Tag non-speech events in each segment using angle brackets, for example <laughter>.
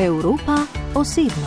Europa osebno.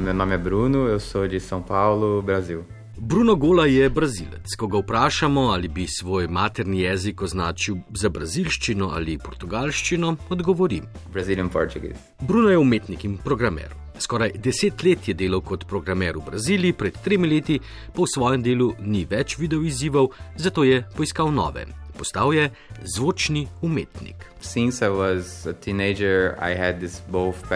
Meu nome é Bruno, eu sou de São Paulo, Brasil. Bruno Gola je brazilec. Ko ga vprašamo, ali bi svoj materni jezik označil za brazilščino ali portugalščino, odgovori: Brazilian Portuguese. Bruno je umetnik in programer. Skoraj deset let je delal kot programer v Braziliji, pred tremi leti pa v svojem delu ni več videl izzivov, zato je poiskal nove. Postal je zvočni umetnik.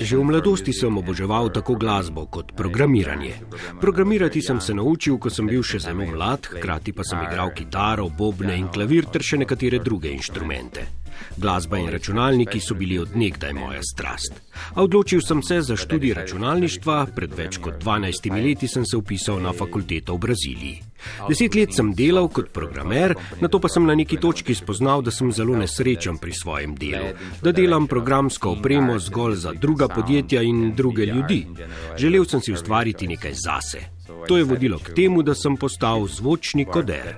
Že v mladosti sem oboževal tako glasbo kot programiranje. Programirati sem se naučil, ko sem bil še zelo mlad, hkrati pa sem igral kitaro, bobne in klavir ter še nekatere druge inštrumente. Glasba in računalniki so bili odnegdaj moja strast. A odločil sem se za študij računalništva, pred več kot 12 leti sem se upisal na fakulteto v Braziliji. Deset let sem delal kot programer, na to pa sem na neki točki spoznal, da sem zelo nesrečen pri svojem delu, da delam programsko opremo zgolj za druga podjetja in druge ljudi. Želel sem si ustvariti nekaj zase. To je vodilo k temu, da sem postal zvočni koder.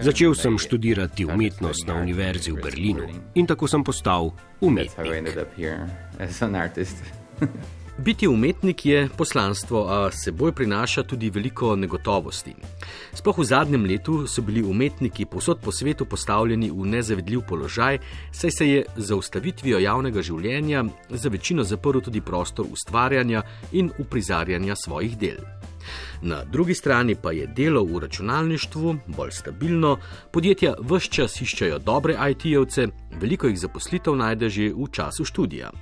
Začel sem študirati umetnost na univerzi v Berlinu in tako sem postal umetnik. <laughs> Biti umetnik je poslanstvo, a seboj prinaša tudi veliko negotovosti. Sploh v zadnjem letu so bili umetniki posod po svetu postavljeni v nezavedljiv položaj, saj se je za ustavitvijo javnega življenja za večino zaprl tudi prostor ustvarjanja in uprizarjanja svojih del. Na drugi strani pa je delo v računalništvu bolj stabilno, podjetja vse čas iščejo dobre IT-jevce, veliko jih zaposlitev najde že v času študija.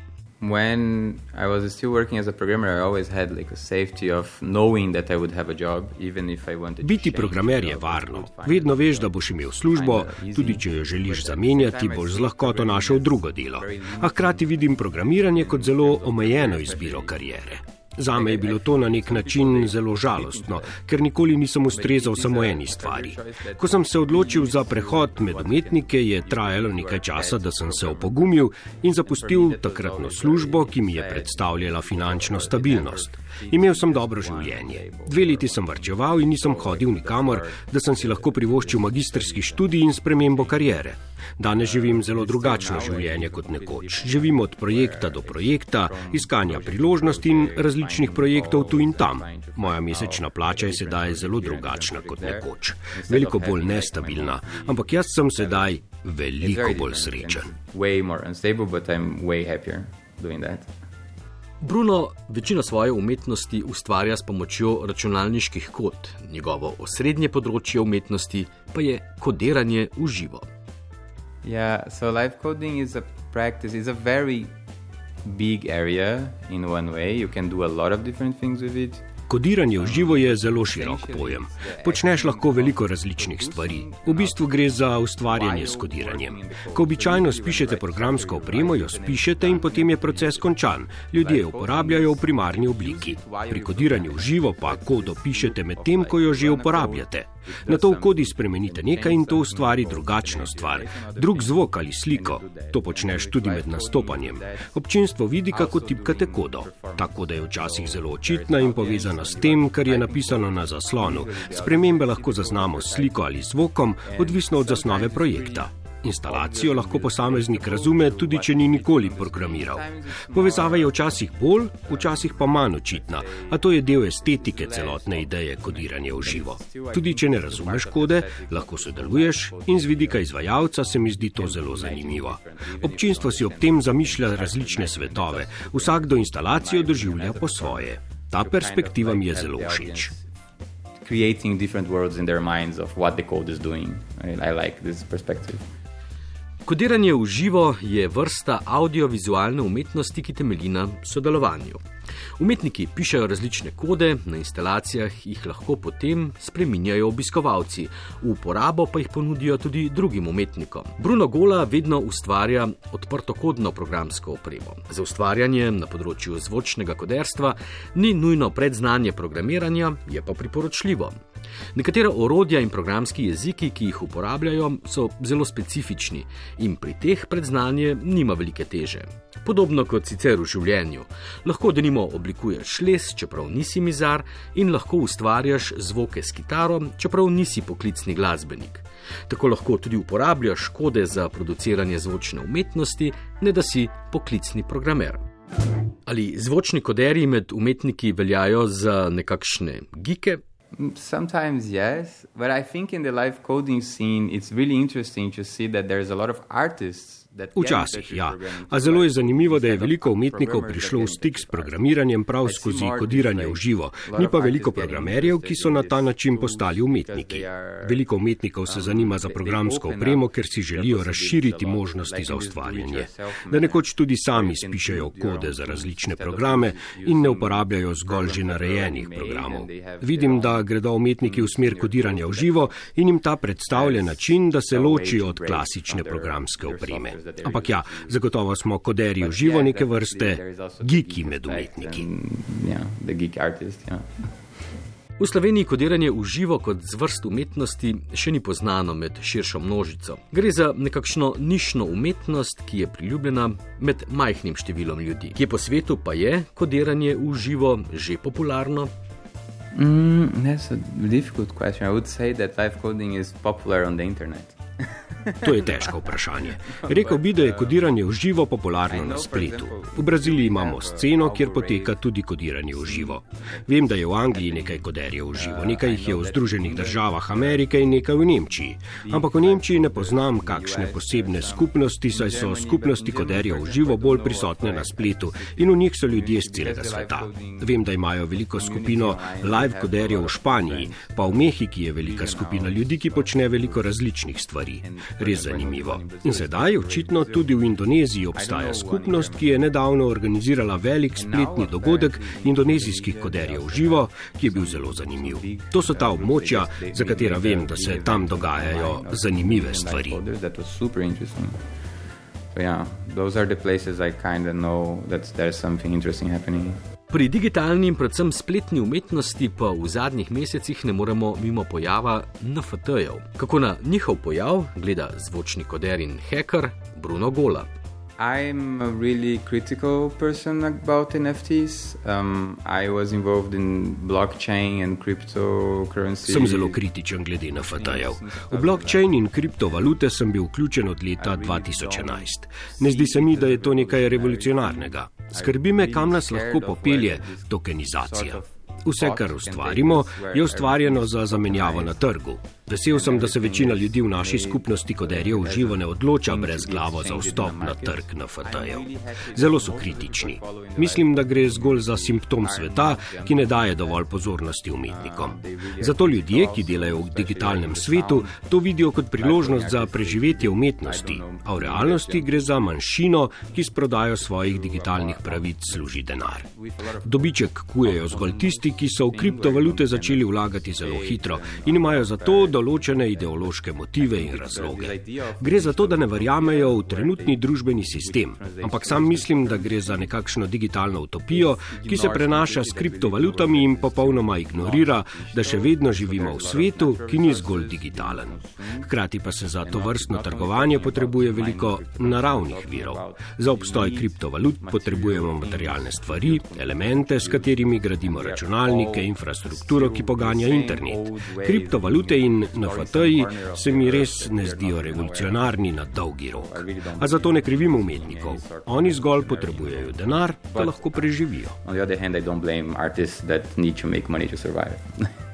When I was still working as a programmer, I always had like a safety of knowing that I would have a job, even if I wanted. Biti programer je varno. Vedno veš, da boš imel službo, tudi če jo želiš zamenjati, boš z lahkoto našel drugo delo. A hkrati vidim programiranje kot zelo omejeno izbiro karijere. Za me je bilo to na nek način zelo žalostno, ker nikoli nisem ustrezal samo eni stvari. Ko sem se odločil za prehod med umetnike, je trajalo nekaj časa, da sem se opogumil in zapustil takratno službo, ki mi je predstavljala finančno stabilnost. Imel sem dobro življenje. Dve leti sem varčeval in nisem hodil nikamor, da sem si lahko privoščil magistrski študij in spremembo karijere. Danes živim zelo drugačno življenje kot nekoč. Živim od projekta do projekta, iskanja priložnosti in različnih projektov tu in tam. Moja mesečna plača je sedaj zelo drugačna kot nekoč. Veliko bolj nestabilna, ampak jaz sem sedaj veliko bolj srečen. Bruno večino svoje umetnosti ustvarja s pomočjo računalniških kod, njegovo osrednje področje umetnosti pa je kodiranje v živo. Yeah, so live coding is a practice, it's a very big area in one way. You can do a lot of different things with it. Kodiranje v živo je zelo širok pojem. Počneš lahko veliko različnih stvari. V bistvu gre za ustvarjanje s kodiranjem. Ko običajno spišete programsko opremo, jo spišete in potem je proces končan. Ljudje jo uporabljajo v primarni obliki. Pri kodiranju v živo pa kodo pišete med tem, ko jo že uporabljate. Na to v kodi spremenite nekaj in to ustvari drugačno stvar, drug zvok ali sliko. To počneš tudi med nastopanjem. Občinstvo vidi, kako tipkate kodo. Tako da je včasih zelo očitna in povezana s tem, kar je napisano na zaslonu. Spremembe lahko zaznamo s sliko ali zvokom, odvisno od zasnove projekta. Instalacijo lahko posameznik razume, tudi če ni nikoli programiral. Povezava je včasih bolj, včasih pa manj očitna, a to je del estetike celotne ideje kodiranja v živo. Tudi če ne razumeš kode, lahko sodeluješ in z vidika izvajalca se mi zdi to zelo zanimivo. Občinstvo si ob tem zamišlja različne svetove, vsak do instalacijo doživlja po svoje. Ta perspektiva mi je zelo všeč. Creating different worlds in their minds of what the code is doing. I, I like this perspective. Kodiranje v živo je vrsta audiovizualne umetnosti, ki temelji na sodelovanju. Umetniki pišajo različne kode, na instalacijah jih lahko potem spreminjajo obiskovalci, v uporabo pa jih ponudijo tudi drugim umetnikom. Bruno Gola vedno ustvarja odprtokodno programsko opremo. Za ustvarjanje na področju zvočnega koderstva ni nujno predznanje programiranja, je pa priporočljivo. Nekatera orodja in programski jeziki, ki jih uporabljajo, so zelo specifični in pri teh predznanje nima velike teže. Podobno kot sicer v življenju, lahko denimo oblikuješ les, čeprav nisi mizar, in lahko ustvarjaš zvoke s kitaro, čeprav nisi poklicni glasbenik. Tako lahko tudi uporabljaš kode za produciranje zvočne umetnosti, ne da si poklicni programer. Ali zvočni koderji med umetniki veljajo za nekakšne gike? Sometimes yes, but I think in the live coding scene it's really interesting to see that there's a lot of artists Včasih, ja. A zelo je zanimivo, da je veliko umetnikov prišlo v stik s programiranjem prav skozi kodiranje v živo. Ni pa veliko programerjev, ki so na ta način postali umetniki. Veliko umetnikov se zanima za programsko opremo, ker si želijo razširiti možnosti za ustvarjanje. Da nekoč tudi sami spišajo kode za različne programe in ne uporabljajo zgolj že narejenih programov. Vidim, da gredo umetniki v smer kodiranja v živo in jim ta predstavlja način, da se ločijo od klasične programske opreme. Ampak ja, zagotovo smo koderji v živo neke vrste geeki med umetniki. V Sloveniji kodiranje v živo kot zvrst umetnosti še ni poznano med širšo množico. Gre za nekakšno nišno umetnost, ki je priljubljena med majhnim številom ljudi. Kje po svetu pa je kodiranje v živo že popularno? Mm, that's a difficult question. I would say that live coding is popular on the internet. To je težko vprašanje. Rekel bi, da je kodiranje v živo popularno na spletu. V Braziliji imamo sceno, kjer poteka tudi kodiranje v živo. Vem, da je v Angliji nekaj koderjev v živo, nekaj jih je v Združenih državah Amerike in nekaj v Nemčiji. Ampak v Nemčiji ne poznam kakšne posebne skupnosti, saj so skupnosti koderjev v živo bolj prisotne na spletu in v njih so ljudje z celega sveta. Vem, da imajo veliko skupino live koderjev v Španiji, pa v Mehiki je velika skupina ljudi, ki počne veliko različnih stvari res zanimivo. In sedaj, očitno, tudi v Indoneziji obstaja skupnost, ki je nedavno organizirala velik spletni dogodek indonezijskih koderjev živo, ki je bil zelo zanimiv. To so ta območja, za katera vem, da se tam dogajajo zanimive stvari. So yeah, those are the places I kind of know that there's something interesting happening. Pri digitalni in predvsem spletni umetnosti pa v zadnjih mesecih ne moremo mimo pojava NFT-jev. Kako na njihov pojav gleda zvočni koder in hacker Bruno Gola. I'm a really critical person about NFTs. Um, I was involved in blockchain and cryptocurrency. Sem zelo kritičen glede NFT-jev. V blockchain in kriptovalute sem bil vključen od leta 2011. Ne zdi se mi, da je to nekaj revolucionarnega. Skrbi me, kam nas lahko popelje tokenizacija. Vse, kar ustvarimo, je ustvarjeno za zamenjavo na trgu. Vesel sem, da se večina ljudi v naši skupnosti koderjev v živo ne odloča brez glavo za vstop na trg na FT-jev. Zelo so kritični. Mislim, da gre zgolj za simptom sveta, ki ne daje dovolj pozornosti umetnikom. Zato ljudje, ki delajo v digitalnem svetu, to vidijo kot priložnost za preživetje umetnosti, a v realnosti gre za manjšino, ki s prodajo svojih digitalnih pravic služi denar. Dobiček kujejo zgolj tisti, ki so v kriptovalute začeli vlagati zelo hitro in imajo zato, da določene ideološke motive in razloge. Gre za to, da ne verjamejo v trenutni družbeni sistem, ampak sam mislim, da gre za nekakšno digitalno utopijo, ki se prenaša s kriptovalutami in popolnoma ignorira, da še vedno živimo v svetu, ki ni zgolj digitalen. Hkrati pa se za to vrstno trgovanje potrebuje veliko naravnih virov. Za obstoj kriptovalut potrebujemo materialne stvari, elemente, s katerimi gradimo računalnike, infrastrukturo, ki poganja internet. Kriptovalute in NFT-ji se mi res ne zdijo revolucionarni na dolgi rok. A zato ne krivimo umetnikov. Oni zgolj potrebujejo denar, da lahko preživijo. <laughs>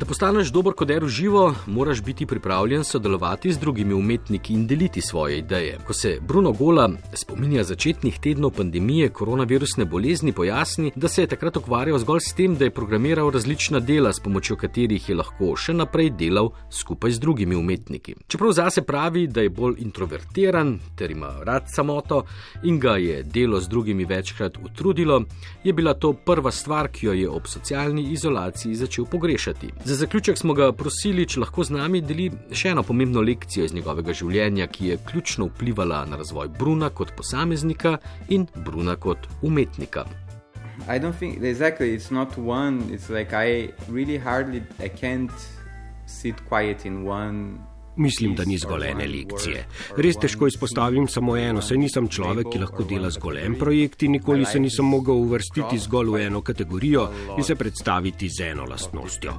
Da postaneš dober koder v živo, moraš biti pripravljen sodelovati z drugimi umetniki in deliti svoje ideje. Ko se Bruno Gola spominja začetnih tednov pandemije koronavirusne bolezni, pojasni, da se je takrat ukvarjal zgolj s tem, da je programiral različna dela, s pomočjo katerih je lahko še naprej delal skupaj z drugimi umetniki. Čeprav zase pravi, da je bolj introvertiran ter ima rad samoto in ga je delo z drugimi večkrat utrudilo, je bila to prva stvar, ki jo je ob socialni izolaciji začel pogrešati. Za zaključek smo ga prosili, če lahko z nami deli še eno pomembno lekcijo iz njegovega življenja, ki je ključno vplivala na razvoj Bruna kot posameznika in Bruna kot umetnika. I don't think exactly it's not one, it's like I really hardly I can't sit quiet in one Mislim, da ni zgolj ene lekcije. Res težko izpostavim samo eno, saj nisem človek, ki lahko dela zgolj en projekt in nikoli se nisem mogel uvrstiti zgolj v eno kategorijo in se predstaviti z eno lastnostjo.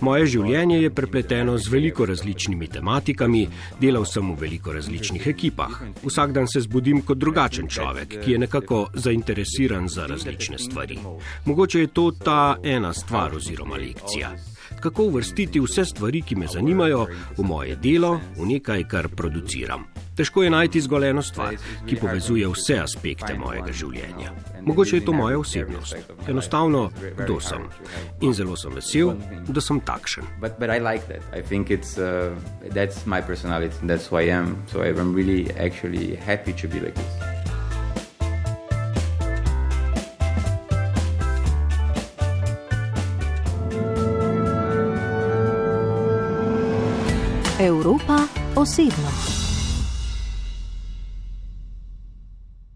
Moje življenje je prepleteno z veliko različnimi tematikami, delal sem v veliko različnih ekipah. Vsak dan se zbudim kot drugačen človek, ki je nekako zainteresiran za različne stvari. Mogoče je to ta ena stvar oziroma lekcija kako uvrstiti vse stvari, ki me zanimajo, v moje delo, v nekaj, kar produciram. Težko je najti zgolj eno stvar, ki povezuje vse aspekte mojega življenja. Mogoče je to moja osebnost. Enostavno, kdo sem. In zelo sem vesel, da sem takšen. But, but I like that. I think it's, uh, that's my personality, that's who I am. So I'm really actually happy to be like this. Evropa osebno.